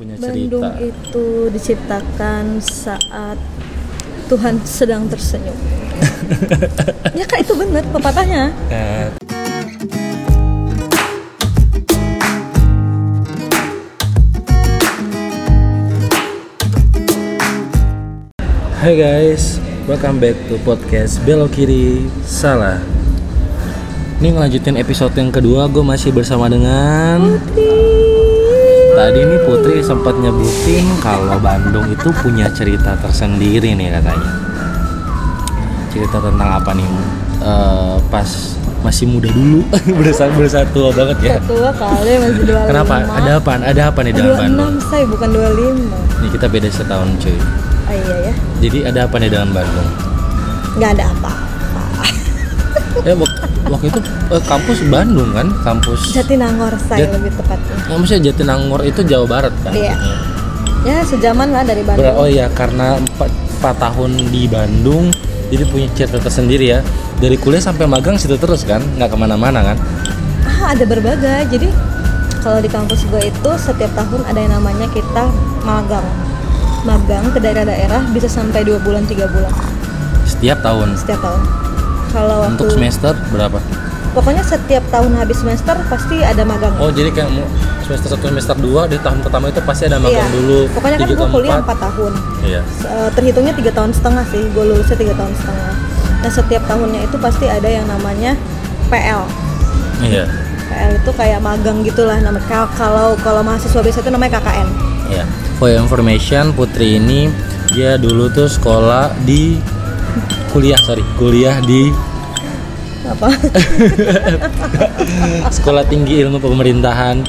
punya Bandung cerita. itu diciptakan saat Tuhan sedang tersenyum. ya kak itu bener pepatahnya. Nah, Hai guys, welcome back to podcast Belok Kiri Salah. Ini ngelanjutin episode yang kedua, gue masih bersama dengan Tadi ini Putri sempat nyebutin kalau Bandung itu punya cerita tersendiri nih katanya. Cerita tentang apa nih? Eh, pas masih muda dulu, berusaha berusaha tua banget ya. Tua kali masih 25 Kenapa? Ada apa? Ada apa nih dengan Bandung? 26 saya bukan 25 Nih kita beda setahun cuy. Ah iya ya Jadi ada apa nih dengan Bandung? Nggak ada apa Ya wak- waktu itu eh, kampus Bandung kan, kampus. Jatinangor saya Jat- lebih tepatnya. Nggak maksudnya Jatinangor itu Jawa Barat kan? Iya. Ya sejaman lah dari Ber- Bandung. oh iya karena 4, tahun di Bandung jadi punya cerita tersendiri ya. Dari kuliah sampai magang situ terus kan? Nggak ke mana-mana kan? Ah, Ada berbagai. Jadi kalau di kampus gue itu setiap tahun ada yang namanya kita magang. Magang ke daerah-daerah bisa sampai 2 bulan 3 bulan. Setiap tahun? Setiap tahun kalau waktu untuk semester berapa? Pokoknya setiap tahun habis semester pasti ada magang. Oh jadi kayak semester 1 semester 2 di tahun pertama itu pasti ada magang Iya. dulu pokoknya kan gue kuliah empat. 4 tahun. Iya. Eh, terhitungnya tiga tahun setengah sih gue lulusnya tiga tahun setengah. Nah setiap tahunnya itu pasti ada yang namanya PL iya. PL itu kayak magang gitulah nama kalau kalau kalau mahasiswa biasa itu namanya KKN iya. For your information Putri ini dia dulu tuh sekolah di kuliah sorry. Kuliah di apa? Sekolah Tinggi Ilmu Pemerintahan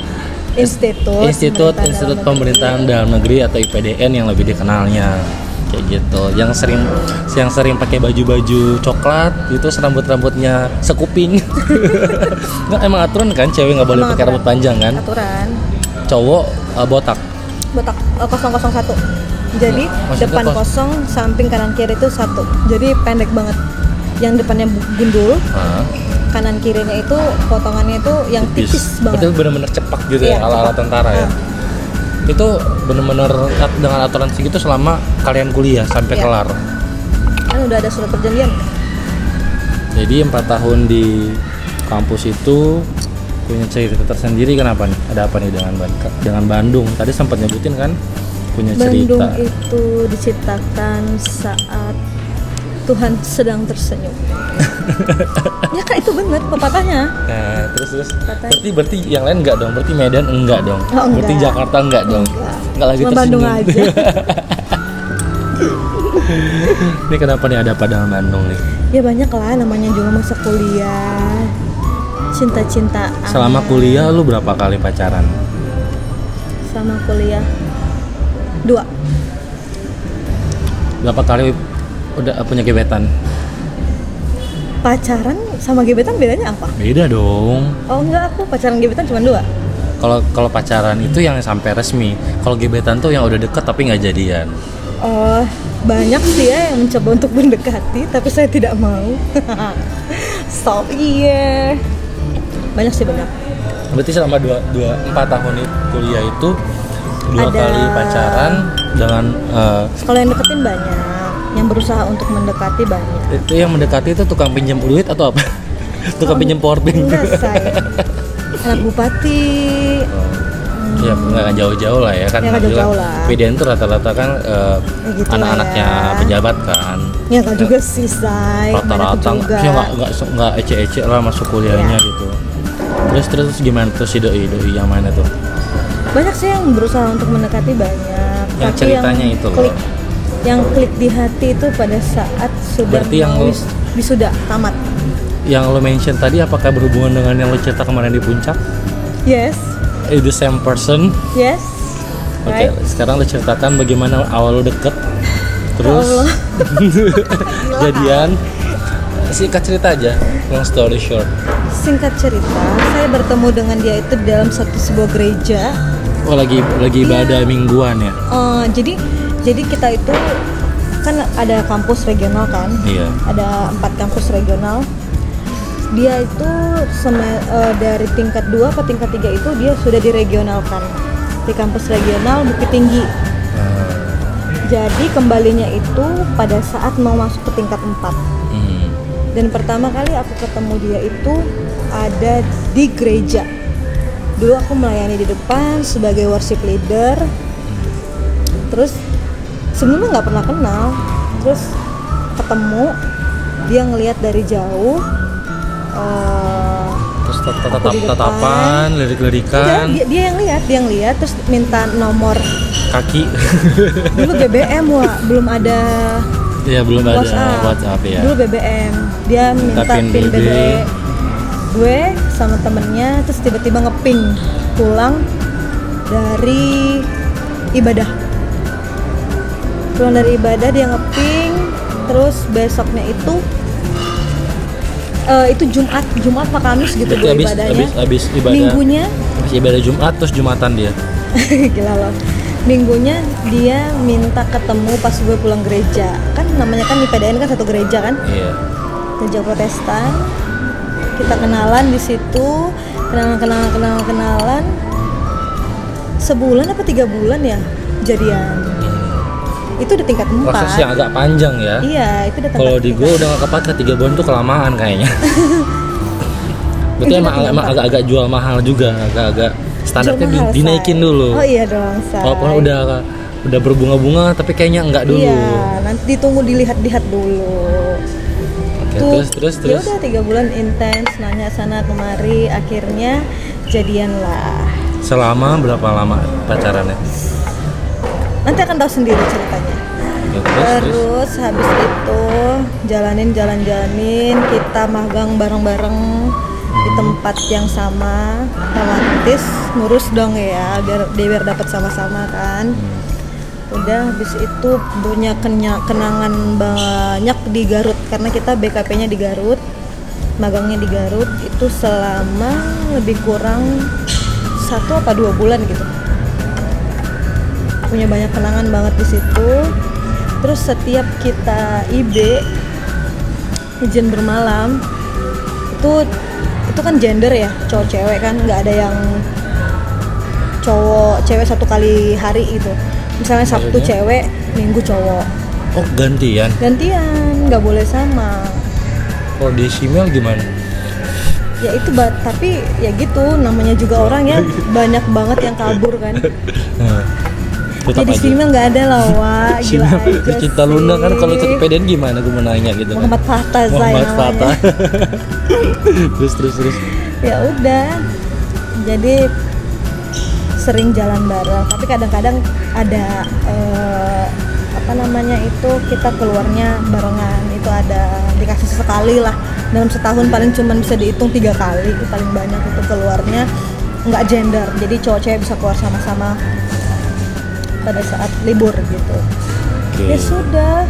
institut Institut Pemerintahan Institut Dalam Pemerintahan Negeri. Dalam Negeri atau IPDN yang lebih dikenalnya. Kayak gitu. Yang sering yang sering pakai baju-baju coklat itu rambut rambutnya sekuping. Nggak emang aturan kan? Cewek nggak boleh pakai rambut panjang kan? Aturan. Cowok uh, botak? Botak eh, 001 jadi Maksudnya depan kos- kosong samping kanan kiri itu satu jadi pendek banget yang depannya gundul Nah, kanan kirinya itu potongannya itu yang tipis, banget itu benar-benar cepak gitu Iya, ya ala ala cepak. tentara ya Ah. itu benar-benar dengan aturan segitu selama kalian kuliah sampai Iya. kelar kan udah ada surat perjanjian Jadi empat tahun di kampus itu punya cerita tersendiri kenapa nih? Ada apa nih dengan dengan Bandung? Tadi sempat nyebutin kan punya Bandung cerita. itu diciptakan saat Tuhan sedang tersenyum ya kak itu bener pepatahnya Nah, terus terus. Katanya. Berarti berarti yang lain enggak dong? Berarti Medan enggak dong? Oh, Berarti enggak. Jakarta enggak dong? Enggak. Enggak lagi Cuma tersinggung. Bandung aja. ini kenapa nih ada dengan Bandung nih? ya banyak lah namanya juga masa kuliah cinta-cintaan Selama kuliah lu berapa kali pacaran? sama kuliah dua Berapa kali udah punya gebetan? pacaran sama gebetan bedanya apa Beda dong. oh enggak aku pacaran gebetan cuma dua Kalau kalau pacaran itu yang sampai resmi. Kalau gebetan tuh yang udah deket tapi nggak jadian. oh banyak sih ya yang mencoba untuk mendekati tapi saya tidak mau stop iya banyak sih banyak Berarti selama dua, dua empat tahun kuliah itu dua Ada- kali pacaran dengan eh, kalau yang deketin banyak yang berusaha untuk mendekati banyak itu yang mendekati itu tukang pinjam duit atau apa? tukang pinjam saya anak bupati Ya nggak jauh-jauh lah ya kan. Ya, jauh-jauh lah. PDN tuh rata-rata kan eh, Ya, gitu lah anak-anaknya ya. pejabat kan. ya enggak juga sih say Rata-rata ya nggak nggak nggak ece-ece lah masuk kuliahnya Iya. gitu. Terus terus gimana tuh si doi doi yang mana tuh? Banyak sih yang berusaha untuk mendekati banyak Yang tapi ceritanya yang itu loh. klik yang klik di hati itu pada saat sudah Berarti yang wis- wisuda tamat Yang lo mention tadi apakah berhubungan dengan yang lo cerita kemarin di puncak? yes Eh, the same person? yes Oke, right sekarang lo ceritakan bagaimana awal lo deket, terus Allah. jadian. Singkat cerita aja, long story short. singkat cerita saya bertemu dengan dia itu dalam satu sebuah gereja Oh lagi lagi ibadah mingguan ya? Eh, jadi jadi kita itu kan ada kampus regional kan? Iya. ada empat kampus regional. Dia itu seme- eh, dari tingkat 2 ke tingkat 3 itu dia sudah diregionalkan. Di kampus regional Bukit Tinggi. Ah, jadi kembalinya itu pada saat mau masuk ke tingkat 4 hmm. dan pertama kali aku ketemu dia itu ada di gereja dulu aku melayani di depan sebagai worship leader terus sebelumnya nggak pernah kenal terus ketemu dia ngelihat dari jauh eh, terus depan. tatapan lirik-lirikan dia, dia yang lihat dia yang lihat terus minta nomor kaki dulu BBM wah belum ada ya belum ada WhatsApp. WhatsApp ya Dulu BBM, dia minta Minta pin pin, BB. BB. Gue sama temennya terus tiba-tiba ngeping pulang dari ibadah. Pulang dari ibadah dia ngeping, terus besoknya itu eh, itu Jumat, Jumat apa Kamis gitu Berarti gue habis ibadahnya. habis habis ibadah. Minggunya habis ibadah Jumat terus Jumatan dia. Gila loh. Minggunya dia minta ketemu pas gue pulang gereja. Kan namanya kan di PDN kan satu gereja kan? Iya. Gereja Protestan kita kenalan di situ. Kenalan kenalan kenalan kenalan. Sebulan apa tiga bulan ya jadian? Itu udah tingkat empat. Proses yang agak panjang ya. Iya itu udah kalau di gue udah gak kepakai tiga bulan tuh kelamaan kayaknya. Berarti emang, emang agak-agak jual mahal juga agak-agak standarnya di- dinaikin Say. dulu. Oh iya dong say. walaupun udah udah berbunga-bunga tapi kayaknya enggak dulu. Iya nanti ditunggu dilihat-lihat dulu Oke, tuh terus terus ya terus. udah tiga bulan intens nanya sana kemari akhirnya jadian lah selama berapa lama pacarannya? Nanti akan tahu sendiri ceritanya. Oke, terus terus. Terus habis itu jalanin jalan-jalanin kita magang bareng-bareng di tempat yang sama otomatis ngurus dong ya biar dia biar dapat sama-sama kan udah habis itu punya kenangan banyak di Garut karena kita BKP-nya di Garut magangnya di Garut itu selama lebih kurang satu apa dua bulan gitu. Punya banyak kenangan banget di situ. Terus setiap kita IB izin bermalam itu itu kan gender ya cowok cewek kan nggak ada yang cowok cewek satu kali hari itu misalnya Sabtu Maksudnya? cewek Minggu cowok. Oh gantian? Gantian nggak boleh sama. Kalau di simel gimana? Ya itu ba- tapi ya gitu namanya juga orang ya banyak banget yang kabur kan. Nah, tetap jadi simel nggak ada lah wah gila aja cinta Luna kan kalau ikut. PDN gimana gue mau nanya gitu kan? Muhammad Fatah Muhammad Fatah. terus terus terus. Ya udah. Jadi sering jalan bareng. Tapi kadang-kadang ada eh, apa namanya itu kita keluarnya barengan. Itu ada dikasih sekali lah. Dalam setahun paling cuman bisa dihitung tiga kali. Itu paling banyak itu keluarnya. Nggak gender. Jadi cowok cewek bisa keluar sama-sama pada saat libur gitu. Oke. Ya sudah.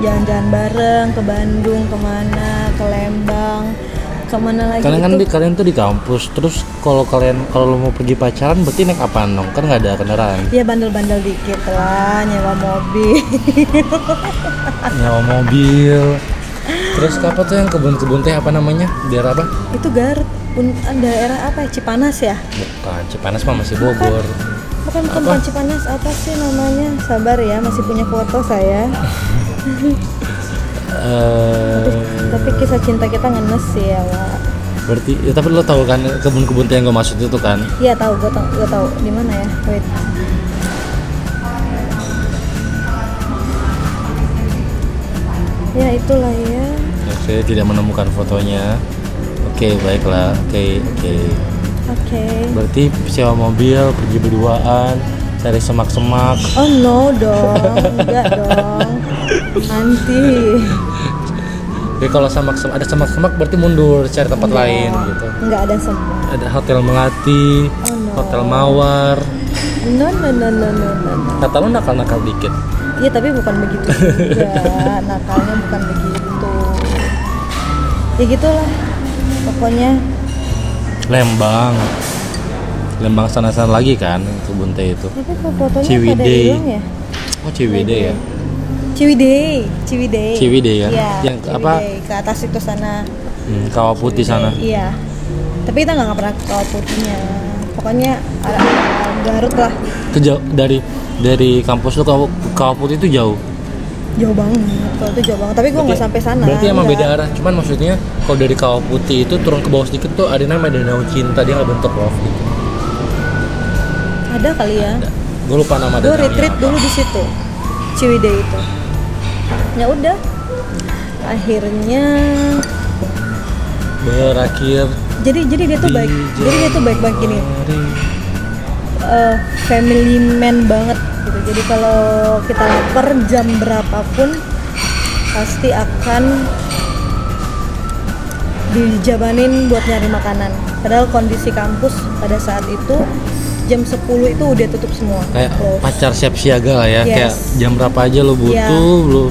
Jalan-jalan bareng ke Bandung ke mana ke Lembang ke mana lagi kalian kan itu di kalian tuh di kampus terus kalau kalian kalau mau pergi pacaran berarti naik apaan dong? Kan nggak ada kendaraan. Ya bandel-bandel dikit lah nyewa mobil. Nyawa mobil. Terus apa tuh yang kebun-kebun teh apa namanya? Daerah apa? Itu Garut daerah apa ya? Cipanas ya? Bukan Cipanas mah masih Bogor. Bukan bukan, Apa? bukan Cipanas apa sih namanya? Sabar ya masih punya foto saya Tapi kisah cinta kita ngenes sih ya Wak. berarti ya, tapi lo tahu kan kebun-kebun teh yang gue maksud itu kan? Iya tahu gue tahu gue tahu. Di mana ya? Wait. Ya itulah ya. Ya, saya tidak menemukan fotonya. Oke baiklah. Oke oke. Oke. Berarti sewa mobil pergi berduaan cari semak-semak. Oh no dong. Enggak dong nanti. Jadi kalau semak-semak ada semak-semak berarti mundur cari tempat Enggak. lain gitu. Enggak ada semua ada hotel melati Oh, no. hotel mawar. No no no no no no, no. kata lo nakal-nakal dikit. Iya tapi bukan begitu juga. Nakalnya bukan begitu. Ya gitulah pokoknya. Lembang. Lembang sana-sana lagi kan kebun teh itu. Tapi kok fotonya Ciwidey. ya? Oh Ciwidey ya Ciwidey Ciwidey Ciwidey ya? iya, Yang Ciwidey. apa? ke atas itu sana hmm, kawah putih sana iya tapi kita nggak pernah ke kawah putihnya pokoknya ada Garut lah Itu jauh dari dari kampus lu ke Kawah Putih itu jauh. jauh banget kalau itu jauh banget tapi gue nggak sampai sana Berarti emang nggak. beda arah. Cuman maksudnya kalau dari Kawah Putih itu turun ke bawah sedikit tuh ada namanya Danau Cinta dia nggak bentuk love gitu. ada kali ya Gue lupa nama gue retreat dulu di situ Ciwidey itu ya udah akhirnya Berakhir jadi jadi dia tuh baik jadi dia tuh baik baik gini eh, family man banget gitu. Jadi kalau kita lapar jam berapapun pasti akan dijabanin buat nyari makanan. Padahal kondisi kampus pada saat itu jam 10 itu udah tutup semua. kayak Close. pacar siap siaga lah ya Yes. kayak jam berapa aja lo butuh Iya. lo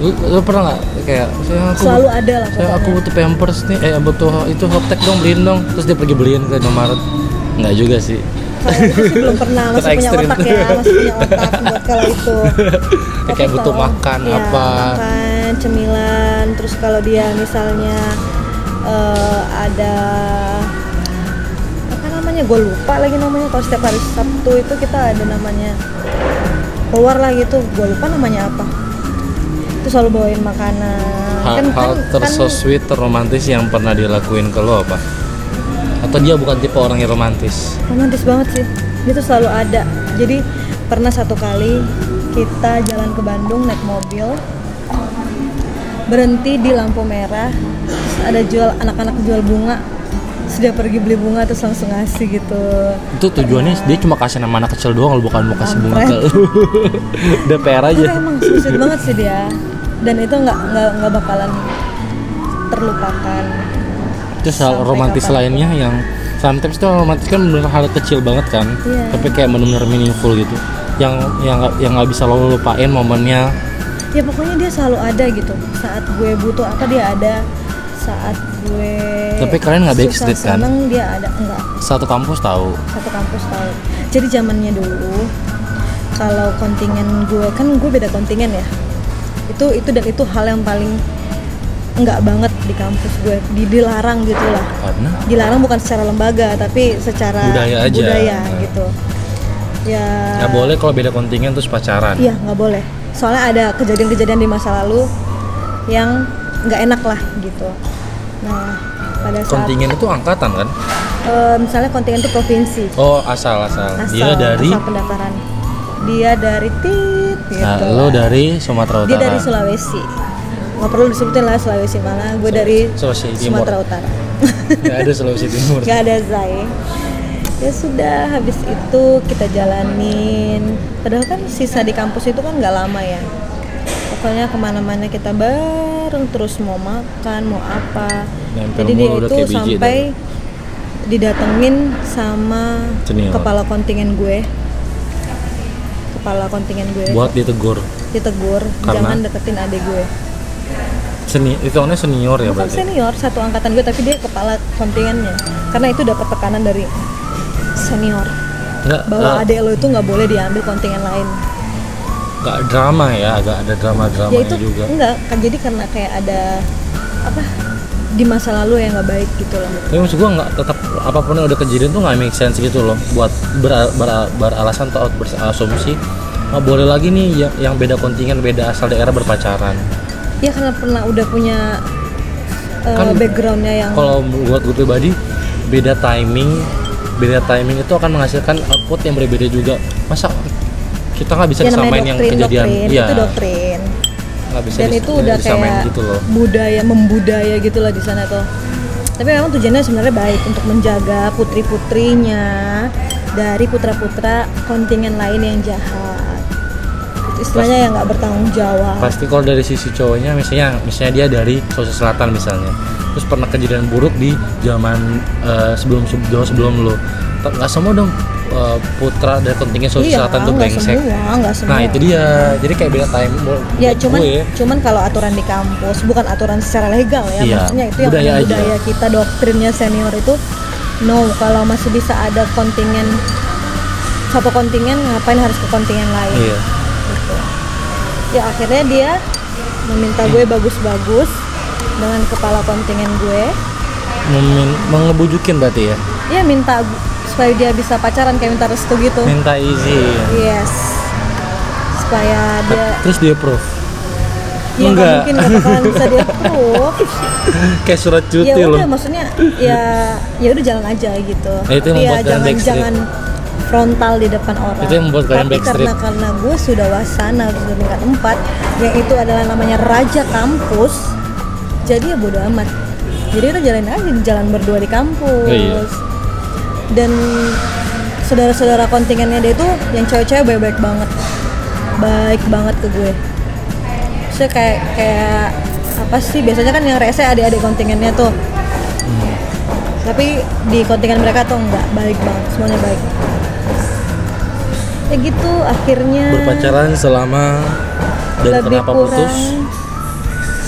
lu, lu pernah nggak kayak saya aku Selalu ada lah saya aku butuh pampers nih eh butuh itu hoptek dong beliin dong terus dia pergi beliin ke Indomaret nggak juga sih belum pernah masih punya otak ya, masih punya otak buat kalau itu. Tapi Kayak butuh kalau- makan ya, apa. Makan, cemilan, terus kalau dia misalnya eh, ada apa namanya, gue lupa lagi namanya. Kalau setiap hari Sabtu itu kita ada namanya keluar lah gitu, gue lupa namanya apa. Itu selalu bawain makanan. hal, hal terso sweet terromantis yang pernah dilakuin ke lo apa? Atau dia bukan tipe orang yang romantis? Romantis banget sih. Dia tuh selalu ada. Jadi pernah satu kali kita jalan ke Bandung naik mobil berhenti di lampu merah terus ada jual anak-anak jual bunga sudah pergi beli bunga terus langsung ngasih gitu. Itu tujuannya dia cuma kasih nama anak kecil doang lo bukan mau kasih bunga ke lu. Udah PR aja. Tapi emang sweet banget sih dia. Dan itu nggak nggak nggak bakalan terlupakan. Terus hal romantis kapan. lainnya yang sometimes tuh romantis kan bener hal kecil banget kan, Iya. tapi kayak bener-bener meaningful gitu. Yang yang yang nggak bisa lo lupain momennya. ya pokoknya dia selalu ada gitu. Saat gue butuh apa dia ada saat gue Tapi kalian nggak backstreet, kan? seneng dia ada enggak Satu kampus tahu. satu kampus tahu jadi zamannya dulu kalau kontingen gue kan gue beda kontingen ya itu itu dan itu hal yang paling enggak banget di kampus gue di, dilarang gitu lah Karena dilarang bukan secara lembaga tapi secara Budaya aja. budaya Nah. gitu ya nggak boleh kalau beda kontingen terus pacaran. iya nggak boleh soalnya ada kejadian-kejadian di masa lalu yang nggak enak lah gitu nah pada saat Kontingen itu angkatan kan? eh, misalnya kontingen itu provinsi Oh asal asal. asal, Dia dari asal pendaftaran dia dari tit gitu nah, lo dari Sumatera Utara. dia dari Sulawesi nggak perlu disebutin lah Sulawesi mana gue dari Sulawesi Timur. Sumatera Utara Nggak ada Sulawesi Timur. nggak ada Zai ya sudah habis itu kita jalanin padahal kan sisa di kampus itu kan nggak lama ya pokoknya ke mana-mana kita bareng terus mau makan mau apa Nempel jadi dia itu sampai didatengin sama Senior. kepala kontingen gue kepala kontingen gue Buat ditegur. ditegur Karena? jangan deketin adik gue Seni, itu orangnya senior ya bukan berarti. senior satu angkatan gue tapi dia kepala kontingennya karena itu dapat tekanan dari senior Nggak, bahwa eh, adik lo itu nggak boleh diambil kontingen lain nggak drama ya, agak ada drama-dramanya ya itu juga. enggak kan jadi karena kayak ada apa di masa lalu yang nggak baik gitu loh Tapi maksud gua nggak tetap apa pun yang udah kejadian tuh nggak make sense gitu loh buat ber, ber- beralasan atau berasumsi nggak boleh lagi nih yang, yang beda kontingen beda asal daerah berpacaran. ya karena pernah udah punya uh, Kan backgroundnya yang Kalau buat gue pribadi beda timing beda timing itu akan menghasilkan output yang berbeda juga. Masa kita nggak bisa ya namanya disamain yang doktrin kejadian. doktrin iya. itu doktrin. Nggak bisa dan itu udah kayak gitu loh. budaya membudaya gitu lah di sana tuh. Tapi memang tujuannya sebenarnya baik untuk menjaga putri putrinya dari putra putra kontingen lain yang jahat. Istilahnya yang nggak bertanggung jawab. Pasti kalau dari sisi cowoknya misalnya misalnya dia dari Sulawesi Selatan misalnya. Terus pernah kejadian buruk di zaman eh, sebelum jauh sebelum lo nggak semua dong eh, putra dari kontingen Sulawesi iya Selatan tuh brengsek. semua nggak semua. Nah itu dia. Jadi kayak beda time ya cuman gue. cuman kalau aturan di kampus bukan aturan secara legal ya Iya, maksudnya itu yang budaya budaya, aja. kita doktrinnya senior itu no kalau masih bisa ada kontingen satu kontingen ngapain harus ke kontingen lain? Iya. Gitu. ya akhirnya dia meminta gue bagus-bagus dengan kepala kontingen gue. Memin- mengebujukin berarti ya? Dia minta supaya dia bisa pacaran kayak minta restu gitu. Minta izin. Yes. Supaya dia terus dia approve? Ya nggak Enggak. mungkin bakalan bisa dia approve. Kayak surat ya cuti loh. udah maksudnya ya ya udah jalan aja gitu. Nah, itu Tapi ya jangan jangan frontal di depan orang. Itu yang membuat kalian tapi backstreet. karena karena gue sudah wasana sudah tingkat empat yang itu adalah namanya raja kampus jadi ya bodo amat. Jadi udah jalan aja jalan berdua di kampus. Oh, iya. Dan saudara-saudara kontingennya dia itu yang cewek-cewek baik-baik banget. Baik banget ke gue. Saya kayak kayak apa sih? Biasanya kan yang rese adik-adik kontingennya tuh. Hmm. tapi di kontingen mereka tuh enggak. Baik banget. Semuanya baik. Ya gitu akhirnya berpacaran selama dan lebih kenapa kurang putus?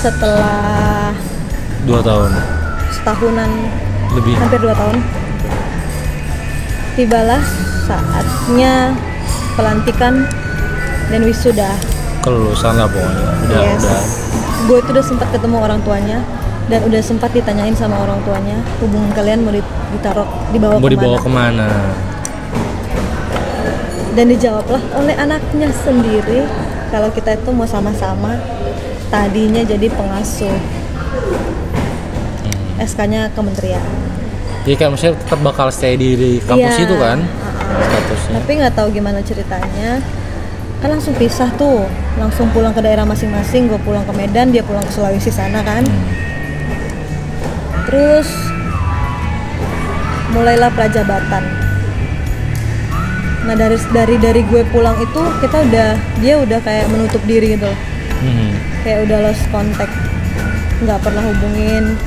setelah dua tahun. setahunan. Lebih. Hampir dua tahun tibalah saatnya pelantikan dan wisuda. Kelulusan lah pokoknya. Udah Yes. udah. Gue itu udah sempat ketemu orang tuanya dan udah sempat ditanyain sama orang tuanya hubungan kalian mau dit- ditaruh dibawa mau ke mana dibawa ke mana? dan dijawablah oleh anaknya sendiri kalau kita itu mau sama-sama tadinya jadi pengasuh. Hmm. SK-nya kementerian jadi kan maksudnya tetap bakal stay di, di kampus Iya. itu kan statusnya. Tapi nggak tahu gimana ceritanya. Kan langsung pisah tuh. Langsung pulang ke daerah masing-masing gue pulang ke Medan dia pulang ke Sulawesi sana kan. Terus mulailah prajabatan. Nah dari dari dari gue pulang itu kita udah dia udah kayak menutup diri gitu. Loh. Hmm. kayak udah lost contact. Nggak pernah hubungin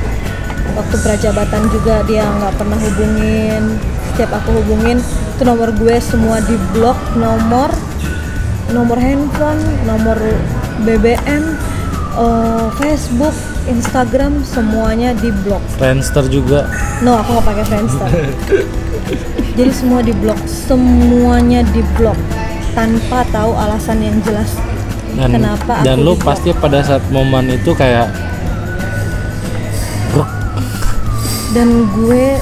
waktu prajabatan juga dia nggak pernah hubungin. Setiap aku hubungin itu nomor gue semua di blok nomor nomor handphone nomor BBM eh, Facebook Instagram semuanya di blok Friendster juga. No aku nggak pakai Friendster. Jadi semua di blok semuanya di blok tanpa tahu alasan yang jelas dan kenapa dan lu pasti pada saat momen itu kayak dan gue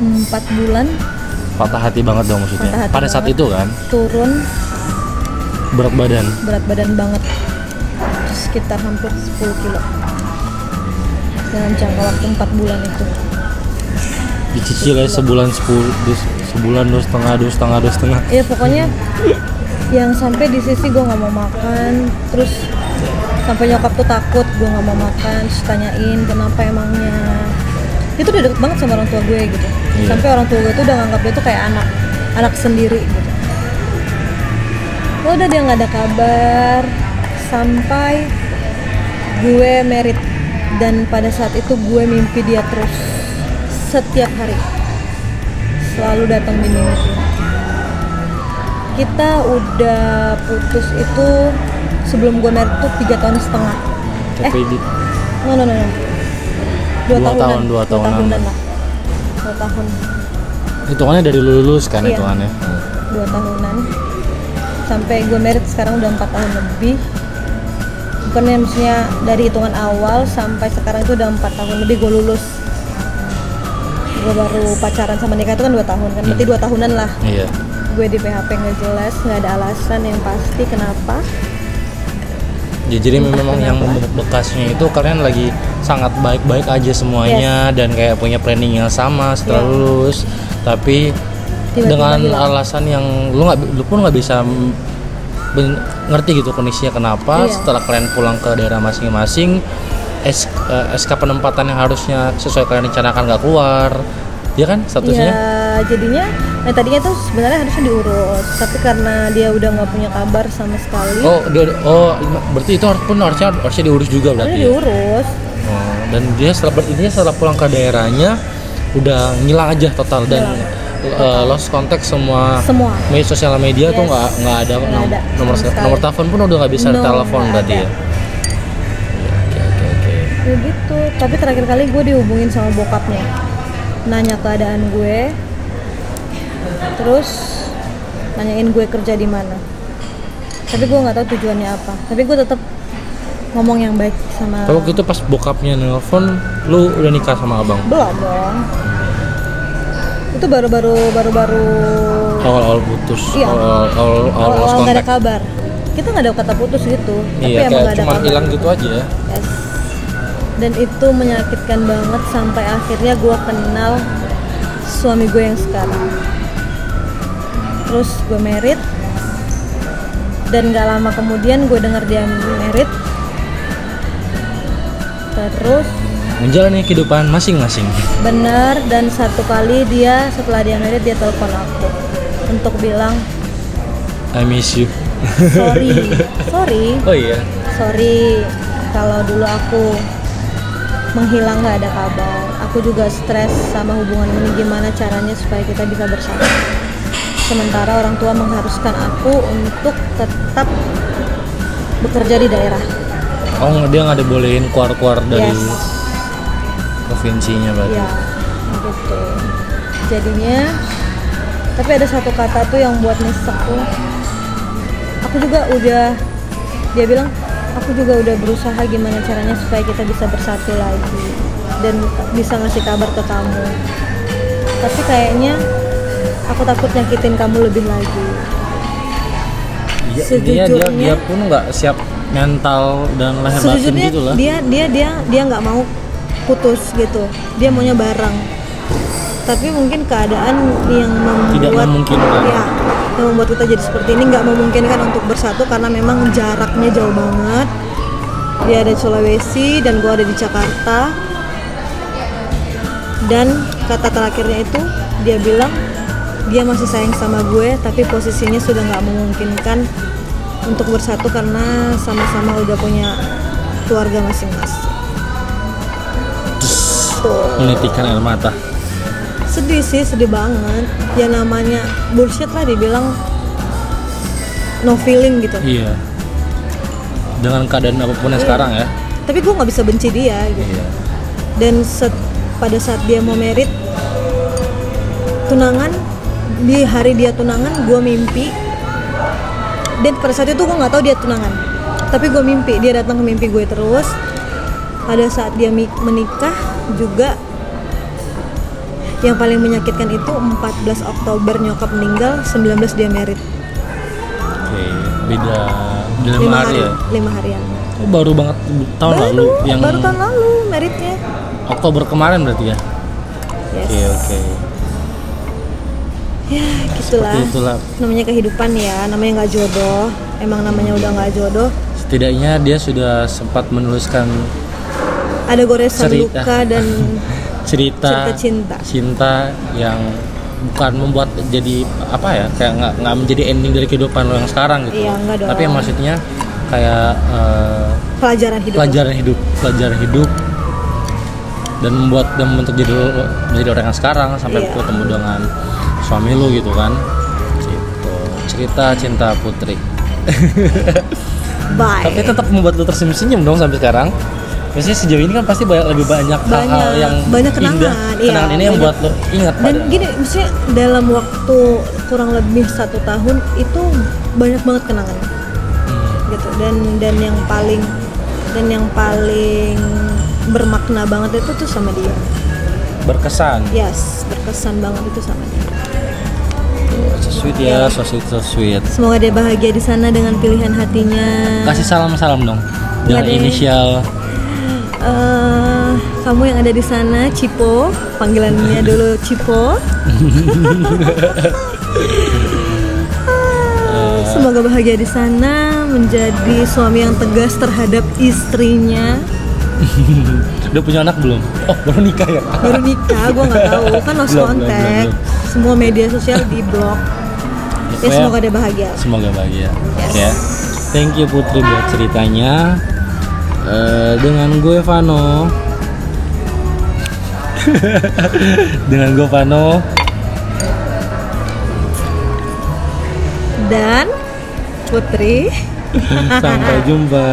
empat bulan. Patah hati banget dong maksudnya. Patah hati pada saat itu kan? Turun. Berat badan? Berat badan banget. Sekitar hampir 10 kilo. Dalam jangka waktu empat bulan itu. Dicicil ya sebulan sepuluh dus- sebulan dua setengah dua setengah dua setengah. Ya pokoknya yang sampai di sisi gue nggak mau makan terus sampai nyokap tuh takut gue nggak mau makan terus tanyain kenapa emangnya itu udah deket banget sama orang tua gue gitu. Iya. sampai orang tua gue tuh udah nganggap dia tuh kayak anak anak sendiri gitu. Udah dia nggak ada kabar sampai gue merit. Dan pada saat itu gue mimpi dia terus setiap hari. Selalu datang di mimpi. Kita udah putus itu sebelum gue merit tuh tiga tahun setengah. Eh no no no, no. Dua, Dua tahun, dua tahunan. tahunan lah. Dua tahun. Hitungannya dari lulus kan Iya. hitungannya? Dua tahunan. Sampai gue merit sekarang udah empat tahun lebih. Bukannya maksudnya dari hitungan awal sampai sekarang itu udah empat tahun lebih gue lulus. Gue baru pacaran sama nikah itu kan dua tahun kan. Berarti dua tahunan lah. Iya. Gue di PHP nggak jelas nggak ada alasan yang pasti kenapa. Ya, jadi memang yang bekasnya itu kalian lagi sangat baik-baik aja semuanya dan kayak punya planning yang sama setelah Iya. lulus tapi Tiba-tiba dengan hilang. alasan yang lu nggak lu pun nggak bisa ben- ngerti gitu kondisinya kenapa Iya. setelah kalian pulang ke daerah masing-masing S- eh, SK penempatan yang harusnya sesuai kalian rencanakan nggak keluar ya kan statusnya ya jadinya nah tadinya tuh sebenarnya harusnya diurus tapi karena dia udah nggak punya kabar sama sekali oh dia oh berarti itu harus pun harusnya harusnya diurus juga harusnya berarti ya? Oh, dan dia setelah intinya setelah pulang ke daerahnya udah ngilang aja total dan uh, lost contact semua semua media sosial media tuh Yes. nggak nggak ada, nom- ada, nomor sekali. nomor telepon pun udah nggak bisa No, telepon ada. ya. Iya, Oke oke oke. ya gitu tapi terakhir kali gue dihubungin sama bokapnya nanya keadaan gue terus nanyain gue kerja di mana tapi gue nggak tahu tujuannya apa tapi gue tetap ngomong yang baik sama Kalau gitu pas bokapnya nelpon, lu udah nikah sama abang? belum dong. Itu baru-baru baru-baru awal-awal putus Iya. awal awal awal lost awal nggak ada kabar. Kita nggak ada kata putus gitu tapi iya emang kayak nggak ada cuma kabar. hilang gitu aja ya. Yes. dan itu menyakitkan banget sampai akhirnya gue kenal suami gue yang sekarang. Terus gue merit dan gak lama kemudian gue dengar dia merit terus menjalani kehidupan masing-masing. benar dan satu kali dia setelah dia merit dia telepon aku untuk bilang I miss you. Sorry. Sorry. Oh iya. Sorry kalau dulu aku menghilang nggak ada kabar. Aku juga stres sama hubungan ini gimana caranya supaya kita bisa bersama. Sementara orang tua mengharuskan aku untuk tetap bekerja di daerah oh dia nggak dibolehin keluar-keluar dari Yes. provinsinya berarti. Ya gitu jadinya tapi ada satu kata tuh yang buat nyesek tuh. Aku juga udah dia bilang aku juga udah berusaha gimana caranya supaya kita bisa bersatu lagi dan bisa ngasih kabar ke kamu. Tapi kayaknya aku takut nyakitin kamu lebih lagi. Iya, dia dia Sejujurnya- dia pun nggak siap mental dan batin sejujurnya gitu lah dia dia dia dia nggak mau putus gitu. Dia maunya bareng. Tapi mungkin keadaan yang Tidak membuat memungkinkan. ya yang membuat kita jadi seperti ini nggak memungkinkan untuk bersatu karena memang jaraknya jauh banget. Dia ada di Sulawesi dan gua ada di Jakarta. Dan kata terakhirnya itu dia bilang dia masih sayang sama gue tapi posisinya sudah nggak memungkinkan untuk bersatu karena sama-sama udah punya keluarga masing-masing tuh. Menitikan air mata. Sedih sih sedih banget. Ya namanya bullshit lah dibilang no feeling gitu. Iya. Dengan keadaan apa pun yang sekarang ya. Tapi gue nggak bisa benci dia gitu. Iya. Dan set- pada saat dia mau merit tunangan di hari dia tunangan gue mimpi dan pada saat itu gue nggak tahu dia tunangan. Tapi gue mimpi dia datang ke mimpi gue terus. Pada saat dia menikah juga yang paling menyakitkan itu 14 Oktober nyokap meninggal 19 dia merit oke beda beda lima hari ya? lima harian oh, baru banget tahun baru lalu yang baru tahun lalu meritnya Oktober kemarin berarti ya? Yes. Oke oke ya gitulah. Seperti itulah. Namanya kehidupan ya namanya nggak jodoh. Emang namanya udah nggak jodoh. Setidaknya dia sudah sempat menuliskan ada goresan Cerita. luka dan cerita cerita cinta cinta yang bukan membuat jadi apa ya kayak nggak nggak menjadi ending dari kehidupan lo yang sekarang gitu. Iya, nggak dong. tapi yang maksudnya kayak eh, pelajaran hidup. pelajaran hidup pelajaran hidup. Dan membuat dan membentuk jadi menjadi orang yang sekarang sampai Iya. ketemu dengan suami lu gitu kan? Gitu. Cerita cinta putri. Bye. Tapi tetap membuat lu tersenyum-senyum dong sampai sekarang. Biasanya sejauh ini kan pasti banyak, lebih banyak hal-hal Banyak, yang banyak kenangan, indah. iya, kenangan ini yang banyak. buat lo ingat dan pada gini maksudnya dalam waktu kurang lebih satu tahun itu banyak banget kenangan. Hmm. gitu. Dan dan yang paling dan yang paling bermakna banget itu tuh sama dia. Berkesan. Yes berkesan banget itu sama dia so sweet ya so sweet so sweet. Semoga dia bahagia di sana dengan pilihan hatinya. Kasih salam salam dong Iya dengan deh. inisial. Eh, kamu yang ada di sana Cipo panggilannya dulu Cipo. Ah, semoga bahagia di sana menjadi suami yang tegas terhadap istrinya. Udah punya anak belum? Oh baru nikah ya? Baru nikah gue nggak tahu. Kan lost Belum, belum, contact belum, semua media sosial di blok. Ya semoga dia bahagia. Semoga bahagia. Yes. oke. Thank you Putri buat ceritanya. Eh, dengan gue Vano. Dengan gue Vano. Dan Putri. Sampai jumpa